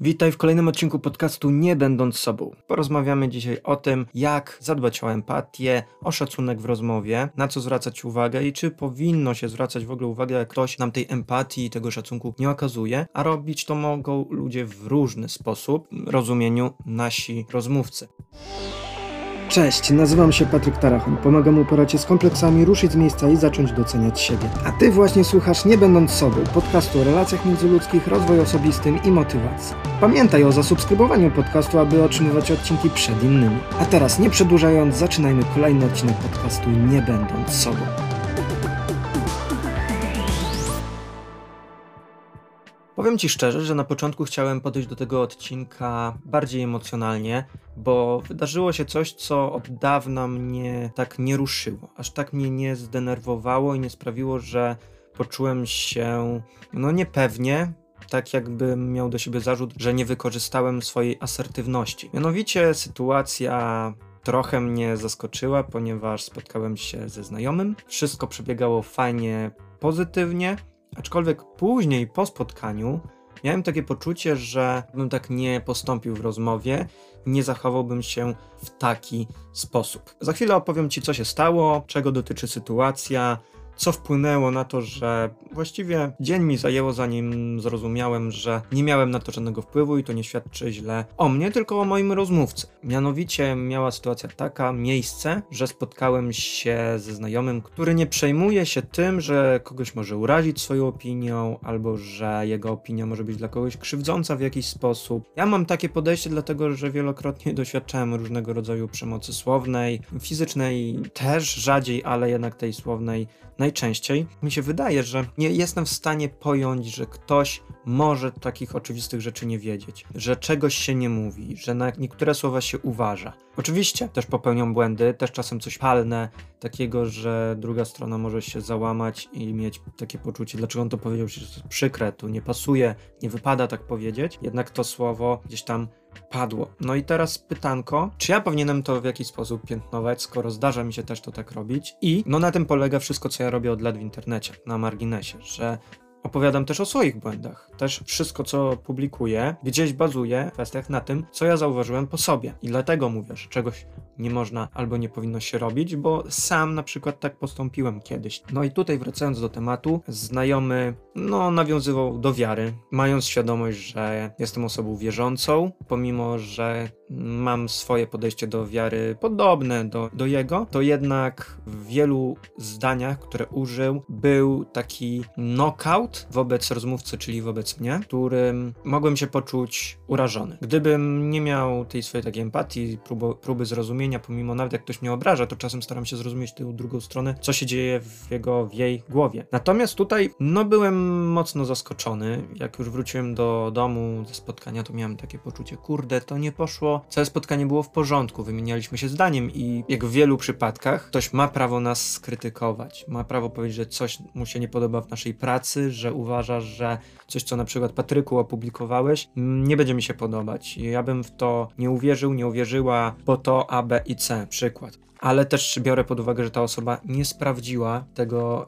Witaj w kolejnym odcinku podcastu Nie Będąc Sobą. Porozmawiamy dzisiaj o tym, jak zadbać o empatię, o szacunek w rozmowie, na co zwracać uwagę i czy powinno się zwracać w ogóle uwagę, jak ktoś nam tej empatii i tego szacunku nie okazuje, a robić to mogą ludzie w różny sposób, rozumieniu nasi rozmówcy. Cześć, nazywam się Patryk Tarachon. Pomagam uporać się z kompleksami, ruszyć z miejsca i zacząć doceniać siebie. A ty właśnie słuchasz Nie Będąc Sobą, podcastu o relacjach międzyludzkich, rozwoju osobistym i motywacji. Pamiętaj o zasubskrybowaniu podcastu, aby otrzymywać odcinki przed innymi. A teraz, nie przedłużając, zaczynajmy kolejny odcinek podcastu Nie Będąc Sobą. Powiem Ci szczerze, że na początku chciałem podejść do tego odcinka bardziej emocjonalnie, bo wydarzyło się coś, co od dawna mnie tak nie ruszyło, aż tak mnie nie zdenerwowało i nie sprawiło, że poczułem się no niepewnie, tak jakbym miał do siebie zarzut, że nie wykorzystałem swojej asertywności. Mianowicie sytuacja trochę mnie zaskoczyła, ponieważ spotkałem się ze znajomym. Wszystko przebiegało fajnie, pozytywnie, aczkolwiek później po spotkaniu miałem takie poczucie, że bym tak nie postąpił w rozmowie, nie zachowałbym się w taki sposób. Za chwilę opowiem Ci, co się stało, czego dotyczy sytuacja, co wpłynęło na to, że właściwie dzień mi zajęło, zanim zrozumiałem, że nie miałem na to żadnego wpływu i to nie świadczy źle o mnie, tylko o moim rozmówcy. Mianowicie miała sytuacja taka, miejsce, że spotkałem się ze znajomym, który nie przejmuje się tym, że kogoś może urazić swoją opinią, albo że jego opinia może być dla kogoś krzywdząca w jakiś sposób. Ja mam takie podejście, dlatego że wielokrotnie doświadczałem różnego rodzaju przemocy słownej, fizycznej też rzadziej, ale jednak tej słownej najczęściej. Mi się wydaje, że nie jestem w stanie pojąć, że ktoś może takich oczywistych rzeczy nie wiedzieć, że czegoś się nie mówi, że na niektóre słowa się uważa. Oczywiście też popełnią błędy, też czasem coś palne, takiego, że druga strona może się załamać i mieć takie poczucie, dlaczego on to powiedział, że jest przykre, tu nie pasuje, nie wypada tak powiedzieć, jednak to słowo gdzieś tam padło. No i teraz pytanko, czy ja powinienem to w jakiś sposób piętnować, skoro zdarza mi się też to tak robić i no na tym polega wszystko, co ja robię od lat w internecie, na marginesie, że Opowiadam też o swoich błędach. Też wszystko, co publikuję, gdzieś bazuje w kwestiach na tym, co ja zauważyłem po sobie. I dlatego mówię, że czegoś nie można albo nie powinno się robić, bo sam na przykład tak postąpiłem kiedyś. No i tutaj wracając do tematu, znajomy no nawiązywał do wiary, mając świadomość, że jestem osobą wierzącą, pomimo, że mam swoje podejście do wiary podobne do, do jego, to jednak w wielu zdaniach, które użył, był taki knockout wobec rozmówcy, czyli wobec mnie, którym mogłem się poczuć urażony. Gdybym nie miał tej swojej takiej empatii, próby, próby zrozumienia, pomimo nawet jak ktoś mnie obraża, to czasem staram się zrozumieć tę drugą stronę, co się dzieje w jego, w jej głowie. Natomiast tutaj, no byłem mocno zaskoczony. Jak już wróciłem do domu ze spotkania, to miałem takie poczucie, kurde, to nie poszło całe spotkanie było w porządku, wymienialiśmy się zdaniem i jak w wielu przypadkach ktoś ma prawo nas skrytykować, ma prawo powiedzieć, że coś mu się nie podoba w naszej pracy, że uważasz, że coś, co na przykład Patryku opublikowałeś, nie będzie mi się podobać. Ja bym w to nie uwierzył, nie uwierzyła, bo to A, B i C, przykład ale też biorę pod uwagę, że ta osoba nie sprawdziła tego,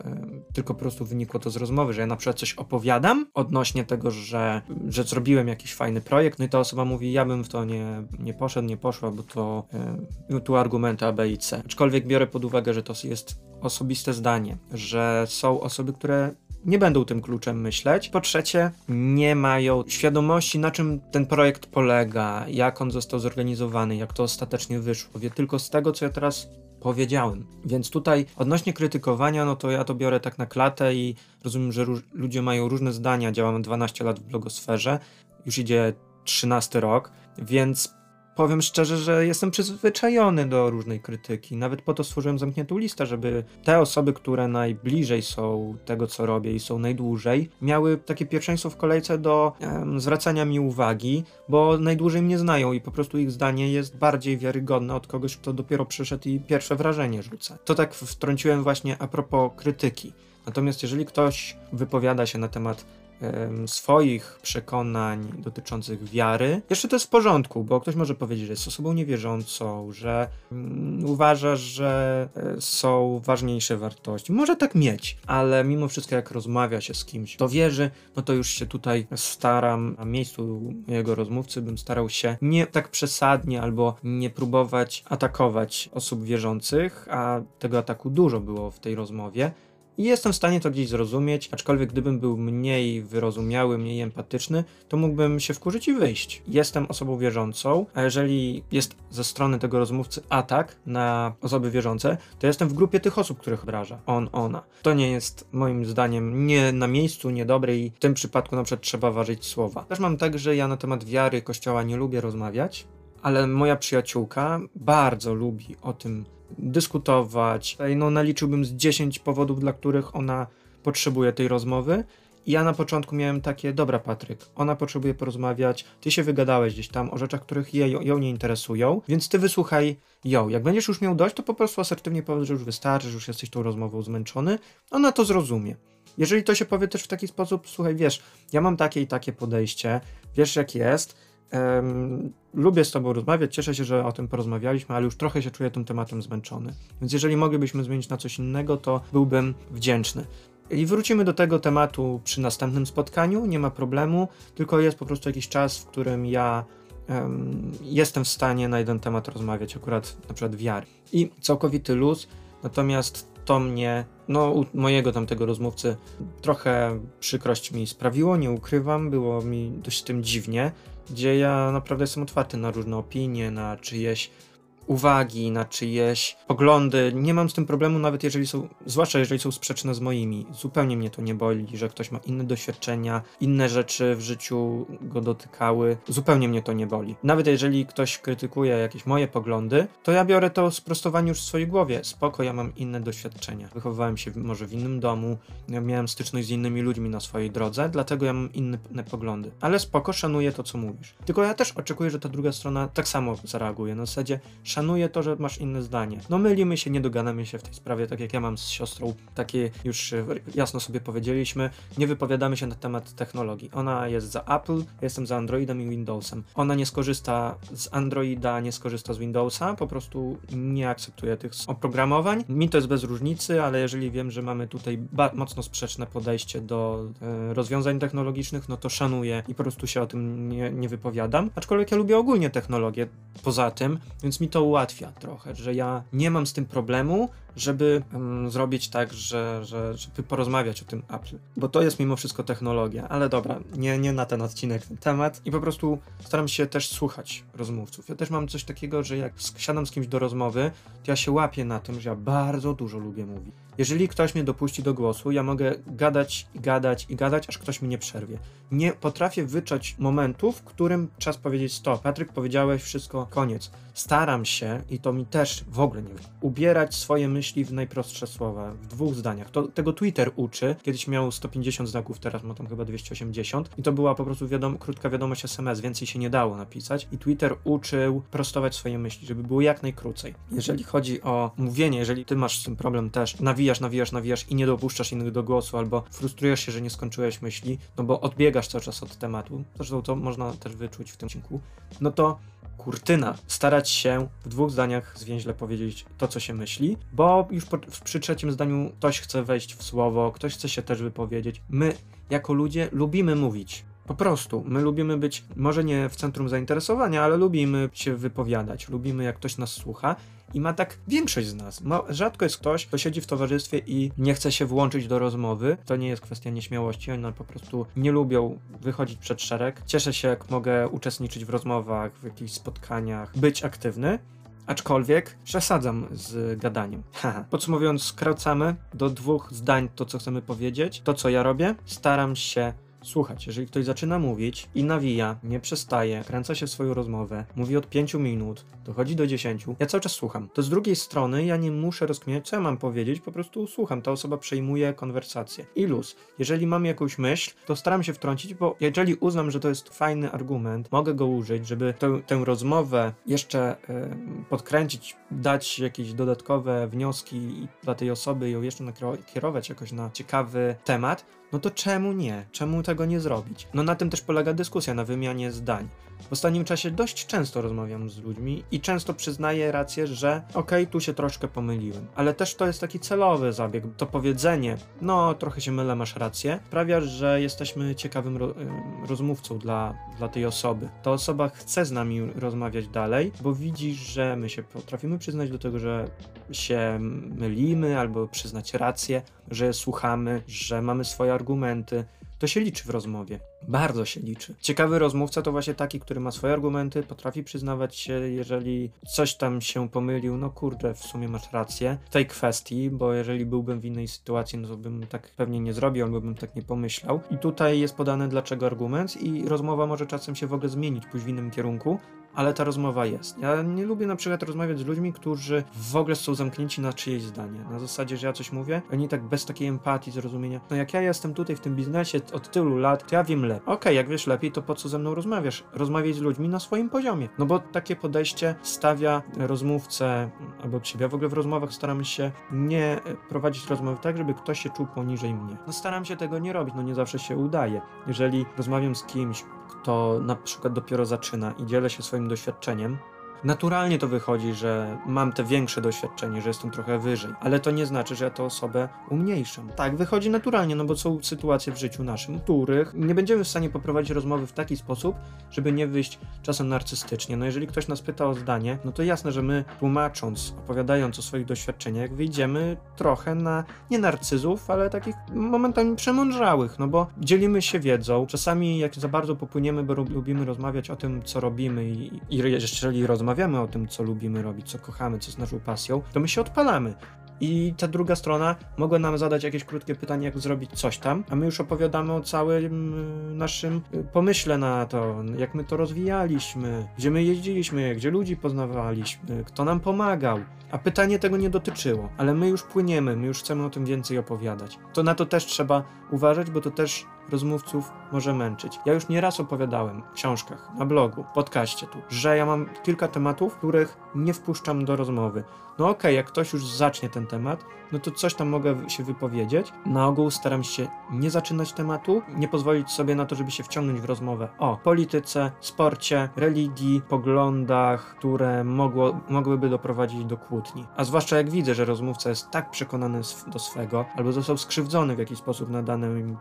tylko po prostu wynikło to z rozmowy, że ja na przykład coś opowiadam odnośnie tego, że, że zrobiłem jakiś fajny projekt, no i ta osoba mówi, ja bym w to nie, nie poszedł, nie poszła, bo to tu argumenty A, B i C. Aczkolwiek biorę pod uwagę, że to jest osobiste zdanie, że są osoby, które nie będą tym kluczem myśleć. Po trzecie, nie mają świadomości, na czym ten projekt polega, jak on został zorganizowany, jak to ostatecznie wyszło. Wie tylko z tego, co ja teraz powiedziałem. Więc tutaj odnośnie krytykowania, no to ja to biorę tak na klatę i rozumiem, że ludzie mają różne zdania. Działam 12 lat w blogosferze, już idzie 13 rok, więc powiem szczerze, że jestem przyzwyczajony do różnej krytyki. Nawet po to stworzyłem zamkniętą listę, żeby te osoby, które najbliżej są tego, co robię i są najdłużej, miały takie pierwszeństwo w kolejce do um, zwracania mi uwagi, bo najdłużej mnie znają i po prostu ich zdanie jest bardziej wiarygodne od kogoś, kto dopiero przyszedł i pierwsze wrażenie rzuca. To tak wtrąciłem właśnie a propos krytyki. Natomiast jeżeli ktoś wypowiada się na temat swoich przekonań dotyczących wiary, jeszcze to jest w porządku, bo ktoś może powiedzieć, że jest osobą niewierzącą, że mm, uważa, że e, są ważniejsze wartości. Może tak mieć, ale mimo wszystko, jak rozmawia się z kimś, to wierzy, no to już się tutaj staram, na miejscu mojego rozmówcy bym starał się nie tak przesadnie albo nie próbować atakować osób wierzących, a tego ataku dużo było w tej rozmowie i jestem w stanie to gdzieś zrozumieć, aczkolwiek gdybym był mniej wyrozumiały, mniej empatyczny, to mógłbym się wkurzyć i wyjść. Jestem osobą wierzącą, a jeżeli jest ze strony tego rozmówcy atak na osoby wierzące, to jestem w grupie tych osób, których obraża. On, ona. To nie jest moim zdaniem nie na miejscu, niedobre i w tym przypadku na przykład trzeba ważyć słowa. Też mam tak, że ja na temat wiary kościoła nie lubię rozmawiać, ale moja przyjaciółka bardzo lubi o tym dyskutować. No, naliczyłbym z 10 powodów, dla których ona potrzebuje tej rozmowy. I ja na początku miałem takie, dobra Patryk, ona potrzebuje porozmawiać, ty się wygadałeś gdzieś tam o rzeczach, których jej, ją nie interesują, więc ty wysłuchaj ją. Jak będziesz już miał dość, to po prostu asertywnie powiedz, że już wystarczy, że już jesteś tą rozmową zmęczony, ona to zrozumie. Jeżeli to się powie też w taki sposób, słuchaj, wiesz, ja mam takie i takie podejście, wiesz jak jest, Um, lubię z Tobą rozmawiać, cieszę się, że o tym porozmawialiśmy, ale już trochę się czuję tym tematem zmęczony. Więc jeżeli moglibyśmy zmienić na coś innego, to byłbym wdzięczny. I wrócimy do tego tematu przy następnym spotkaniu, nie ma problemu, tylko jest po prostu jakiś czas, w którym ja um, jestem w stanie na jeden temat rozmawiać, akurat na przykład wiary. I całkowity luz, natomiast to mnie, no u mojego tamtego rozmówcy, trochę przykrość mi sprawiło, nie ukrywam, było mi dość tym dziwnie, gdzie ja naprawdę jestem otwarty na różne opinie, na czyjeś uwagi, na czyjeś poglądy. Nie mam z tym problemu, nawet jeżeli są, zwłaszcza jeżeli są sprzeczne z moimi. Zupełnie mnie to nie boli, że ktoś ma inne doświadczenia, inne rzeczy w życiu go dotykały. Zupełnie mnie to nie boli. Nawet jeżeli ktoś krytykuje jakieś moje poglądy, to ja biorę to sprostowanie już w swojej głowie. Spoko, ja mam inne doświadczenia. Wychowywałem się może w innym domu, miałem styczność z innymi ludźmi na swojej drodze, dlatego ja mam inne poglądy. Ale spoko, szanuję to, co mówisz. Tylko ja też oczekuję, że ta druga strona tak samo zareaguje. Na zasadzie, szanuję to, że masz inne zdanie. No mylimy się, nie dogadamy się w tej sprawie, tak jak ja mam z siostrą, takie już e, jasno sobie powiedzieliśmy, nie wypowiadamy się na temat technologii. Ona jest za Apple, jestem za Androidem i Windowsem. Ona nie skorzysta z Androida, nie skorzysta z Windowsa, po prostu nie akceptuje tych oprogramowań. Mi to jest bez różnicy, ale jeżeli wiem, że mamy tutaj mocno sprzeczne podejście do e, rozwiązań technologicznych, no to szanuję i po prostu się o tym nie, nie wypowiadam. Aczkolwiek ja lubię ogólnie technologię poza tym, więc mi to ułatwia trochę, że ja nie mam z tym problemu, żeby um, zrobić tak, że, że, żeby porozmawiać o tym Apple. Bo to jest mimo wszystko technologia, ale dobra, nie, nie na ten odcinek ten temat. I po prostu staram się też słuchać rozmówców. Ja też mam coś takiego, że jak siadam z kimś do rozmowy, to ja się łapię na tym, że ja bardzo dużo lubię mówić. Jeżeli ktoś mnie dopuści do głosu, ja mogę gadać, gadać i gadać, aż ktoś mi nie przerwie. Nie potrafię wyczuć momentu, w którym czas powiedzieć stop. Patryk, powiedziałeś wszystko, koniec. Staram się, i to mi też w ogóle nie ubierać swoje myśli w najprostsze słowa, w dwóch zdaniach. To, tego Twitter uczy. Kiedyś miał 150 znaków, teraz ma tam chyba 280. I to była po prostu wiadom krótka wiadomość SMS, więcej się nie dało napisać. I Twitter uczył prostować swoje myśli, żeby było jak najkrócej. Jeżeli chodzi o mówienie, jeżeli ty masz z tym problem też, nawijać nawijasz, nawijasz, nawijasz i nie dopuszczasz innych do głosu, albo frustrujesz się, że nie skończyłeś myśli, no bo odbiegasz cały czas od tematu, zresztą to można też wyczuć w tym odcinku, no to kurtyna, starać się w dwóch zdaniach zwięźle powiedzieć to, co się myśli, bo już po, przy trzecim zdaniu ktoś chce wejść w słowo, ktoś chce się też wypowiedzieć. My, jako ludzie, lubimy mówić. Po prostu, my lubimy być, może nie w centrum zainteresowania, ale lubimy się wypowiadać, lubimy jak ktoś nas słucha i ma tak większość z nas. Ma, rzadko jest ktoś, kto siedzi w towarzystwie i nie chce się włączyć do rozmowy. To nie jest kwestia nieśmiałości, oni po prostu nie lubią wychodzić przed szereg. Cieszę się, jak mogę uczestniczyć w rozmowach, w jakichś spotkaniach, być aktywny. Aczkolwiek przesadzam z gadaniem. Podsumowując, skracamy do dwóch zdań to, co chcemy powiedzieć. To, co ja robię, staram się słuchać. Jeżeli ktoś zaczyna mówić i nawija, nie przestaje, kręca się w swoją rozmowę, mówi od 5 minut, dochodzi do 10, ja cały czas słucham. To z drugiej strony ja nie muszę rozkminiać, co ja mam powiedzieć, po prostu słucham. Ta osoba przejmuje konwersację. I luz. Jeżeli mam jakąś myśl, to staram się wtrącić, bo jeżeli uznam, że to jest fajny argument, mogę go użyć, żeby tę, tę rozmowę jeszcze podkręcić, dać jakieś dodatkowe wnioski dla tej osoby, ją jeszcze nakierować jakoś na ciekawy temat, no to czemu nie? Czemu tego nie zrobić? No na tym też polega dyskusja, na wymianie zdań. W ostatnim czasie dość często rozmawiam z ludźmi i często przyznaję rację, że okej, okay, tu się troszkę pomyliłem. Ale też to jest taki celowy zabieg. To powiedzenie, no trochę się mylę, masz rację, sprawia, że jesteśmy ciekawym ro rozmówcą dla, dla tej osoby. Ta osoba chce z nami rozmawiać dalej, bo widzi, że my się potrafimy przyznać do tego, że się mylimy albo przyznać rację, że słuchamy, że mamy swoje argumenty, to się liczy w rozmowie. Bardzo się liczy. Ciekawy rozmówca to właśnie taki, który ma swoje argumenty, potrafi przyznawać się, jeżeli coś tam się pomylił, no kurde, w sumie masz rację w tej kwestii, bo jeżeli byłbym w innej sytuacji, no to bym tak pewnie nie zrobił, albo bym tak nie pomyślał. I tutaj jest podane dlaczego argument i rozmowa może czasem się w ogóle zmienić, pójść w innym kierunku, ale ta rozmowa jest. Ja nie lubię na przykład rozmawiać z ludźmi, którzy w ogóle są zamknięci na czyjeś zdanie. Na zasadzie, że ja coś mówię, oni tak bez takiej empatii, zrozumienia. No jak ja jestem tutaj w tym biznesie od tylu lat, to ja wiem lepiej. Okej, okay, jak wiesz lepiej, to po co ze mną rozmawiasz? Rozmawiaj z ludźmi na swoim poziomie. No bo takie podejście stawia rozmówcę albo ciebie. w ogóle w rozmowach staramy się nie prowadzić rozmowy tak, żeby ktoś się czuł poniżej mnie. No staram się tego nie robić, no nie zawsze się udaje. Jeżeli rozmawiam z kimś, kto na przykład dopiero zaczyna i dzielę się swoim doświadczeniem, naturalnie to wychodzi, że mam te większe doświadczenie, że jestem trochę wyżej, ale to nie znaczy, że ja tę osobę umniejszam. Tak, wychodzi naturalnie, no bo są sytuacje w życiu naszym, których nie będziemy w stanie poprowadzić rozmowy w taki sposób, żeby nie wyjść czasem narcystycznie. No jeżeli ktoś nas pyta o zdanie, no to jasne, że my tłumacząc, opowiadając o swoich doświadczeniach, wyjdziemy trochę na nie narcyzów, ale takich momentami przemądrzałych, no bo dzielimy się wiedzą. Czasami jak za bardzo popłyniemy, bo lubimy rozmawiać o tym, co robimy i, i jeżeli rozmawiamy rozmawiamy o tym, co lubimy robić, co kochamy, co jest naszą pasją, to my się odpalamy. I ta druga strona mogła nam zadać jakieś krótkie pytanie, jak zrobić coś tam, a my już opowiadamy o całym y, naszym y, pomyśle na to, jak my to rozwijaliśmy, gdzie my jeździliśmy, gdzie ludzi poznawaliśmy, kto nam pomagał. A pytanie tego nie dotyczyło, ale my już płyniemy, my już chcemy o tym więcej opowiadać. To na to też trzeba uważać, bo to też rozmówców może męczyć. Ja już nieraz opowiadałem w książkach, na blogu, podcaście tu, że ja mam kilka tematów, których nie wpuszczam do rozmowy. No okej, okay, jak ktoś już zacznie ten temat, no to coś tam mogę się wypowiedzieć. Na ogół staram się nie zaczynać tematu, nie pozwolić sobie na to, żeby się wciągnąć w rozmowę o polityce, sporcie, religii, poglądach, które mogło, mogłyby doprowadzić do kłótni. A zwłaszcza jak widzę, że rozmówca jest tak przekonany do swego, albo został skrzywdzony w jakiś sposób na danym,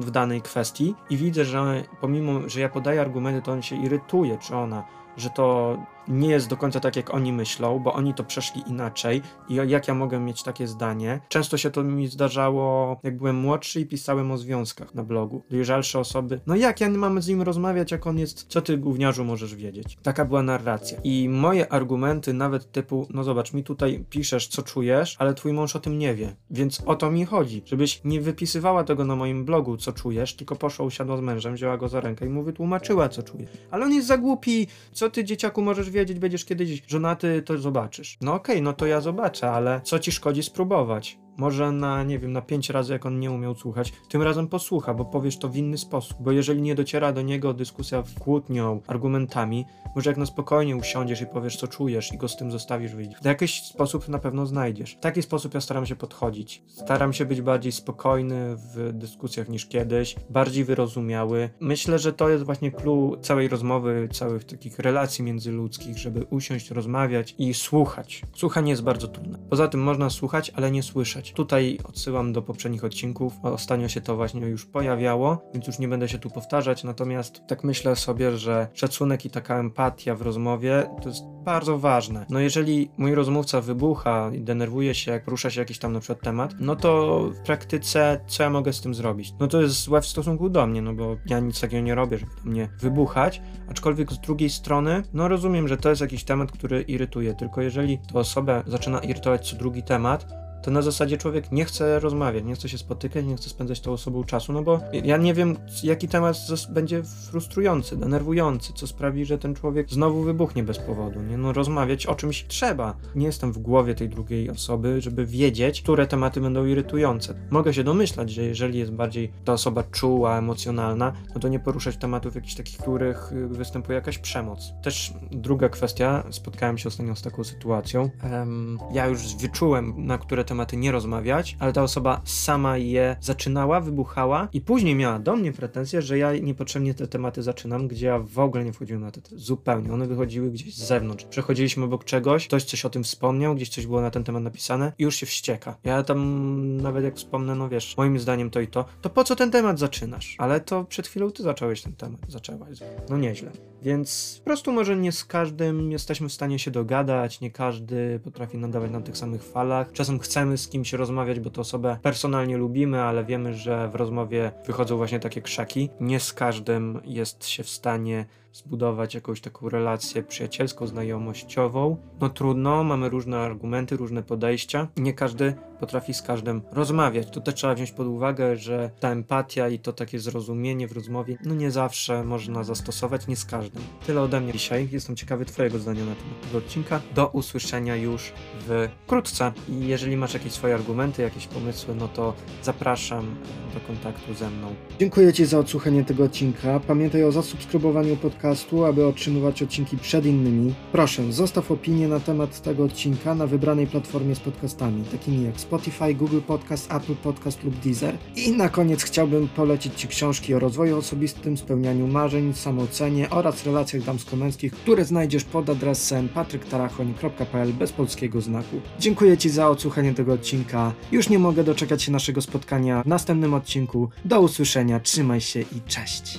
w danej kwestii i widzę, że pomimo, że ja podaję argumenty, to on się irytuje, czy ona, że to nie jest do końca tak, jak oni myślą, bo oni to przeszli inaczej i jak ja mogę mieć takie zdanie. Często się to mi zdarzało, jak byłem młodszy i pisałem o związkach na blogu. Dojrzalsze osoby, no jak ja mamy z nim rozmawiać, jak on jest, co ty gówniarzu możesz wiedzieć? Taka była narracja. I moje argumenty nawet typu, no zobacz, mi tutaj piszesz, co czujesz, ale twój mąż o tym nie wie. Więc o to mi chodzi, żebyś nie wypisywała tego na moim blogu, co czujesz, tylko poszła, usiadła z mężem, wzięła go za rękę i mu wytłumaczyła, co czuje. Ale on jest za głupi, co ty dzieciaku możesz wiedzieć, będziesz kiedyś żonaty, to zobaczysz. No okej, okay, no to ja zobaczę, ale co ci szkodzi spróbować? Może na, nie wiem, na pięć razy, jak on nie umiał słuchać, tym razem posłucha, bo powiesz to w inny sposób. Bo jeżeli nie dociera do niego dyskusja kłótnią, argumentami, może jak na spokojnie usiądziesz i powiesz, co czujesz i go z tym zostawisz wyjść. W jakiś sposób na pewno znajdziesz. W taki sposób ja staram się podchodzić. Staram się być bardziej spokojny w dyskusjach niż kiedyś, bardziej wyrozumiały. Myślę, że to jest właśnie clue całej rozmowy, całych takich relacji międzyludzkich, żeby usiąść, rozmawiać i słuchać. Słuchanie jest bardzo trudne. Poza tym można słuchać, ale nie słyszeć. Tutaj odsyłam do poprzednich odcinków. Ostatnio się to właśnie już pojawiało, więc już nie będę się tu powtarzać. Natomiast tak myślę sobie, że szacunek i taka empatia w rozmowie to jest bardzo ważne. No jeżeli mój rozmówca wybucha i denerwuje się, jak rusza się jakiś tam na przykład temat, no to w praktyce co ja mogę z tym zrobić? No to jest złe w stosunku do mnie, no bo ja nic takiego nie robię, żeby do mnie wybuchać, aczkolwiek z drugiej strony, no rozumiem, że to jest jakiś temat, który irytuje, tylko jeżeli to osobę zaczyna irytować co drugi temat, to na zasadzie człowiek nie chce rozmawiać, nie chce się spotykać, nie chce spędzać tą osobą czasu, no bo ja nie wiem, jaki temat będzie frustrujący, denerwujący, co sprawi, że ten człowiek znowu wybuchnie bez powodu, nie? No rozmawiać o czymś trzeba. Nie jestem w głowie tej drugiej osoby, żeby wiedzieć, które tematy będą irytujące. Mogę się domyślać, że jeżeli jest bardziej ta osoba czuła, emocjonalna, no to nie poruszać tematów jakichś takich, których y, występuje jakaś przemoc. Też druga kwestia, spotkałem się ostatnio z taką sytuacją. Um, ja już wyczułem, na które tematy nie rozmawiać, ale ta osoba sama je zaczynała, wybuchała i później miała do mnie pretensje, że ja niepotrzebnie te tematy zaczynam, gdzie ja w ogóle nie wchodziłem na te zupełnie. One wychodziły gdzieś z zewnątrz. Przechodziliśmy obok czegoś, ktoś coś o tym wspomniał, gdzieś coś było na ten temat napisane i już się wścieka. Ja tam nawet jak wspomnę, no wiesz, moim zdaniem to i to, to po co ten temat zaczynasz? Ale to przed chwilą ty zacząłeś ten temat, zaczęłaś. No nieźle. Więc po prostu może nie z każdym jesteśmy w stanie się dogadać, nie każdy potrafi nadawać na tych samych falach. Czasem chcemy z kimś rozmawiać, bo to osobę personalnie lubimy, ale wiemy, że w rozmowie wychodzą właśnie takie krzaki. Nie z każdym jest się w stanie zbudować jakąś taką relację przyjacielską, znajomościową. No trudno, mamy różne argumenty, różne podejścia. Nie każdy potrafi z każdym rozmawiać. To też trzeba wziąć pod uwagę, że ta empatia i to takie zrozumienie w rozmowie, no nie zawsze można zastosować, nie z każdym. Tyle ode mnie dzisiaj. Jestem ciekawy Twojego zdania na temat tego odcinka. Do usłyszenia już wkrótce. I jeżeli masz jakieś swoje argumenty, jakieś pomysły, no to zapraszam do kontaktu ze mną. Dziękuję Ci za odsłuchanie tego odcinka. Pamiętaj o zasubskrybowaniu podcastu, aby otrzymywać odcinki przed innymi. Proszę, zostaw opinię na temat tego odcinka na wybranej platformie z podcastami, takimi jak Spotify, Google Podcast, Apple Podcast lub Deezer. I na koniec chciałbym polecić Ci książki o rozwoju osobistym, spełnianiu marzeń, samoocenie oraz relacjach damsko-męskich, które znajdziesz pod adresem patryktarachoń.pl bez polskiego znaku. Dziękuję Ci za odsłuchanie tego odcinka. Już nie mogę doczekać się naszego spotkania w następnym odcinku. Do usłyszenia, trzymaj się i cześć.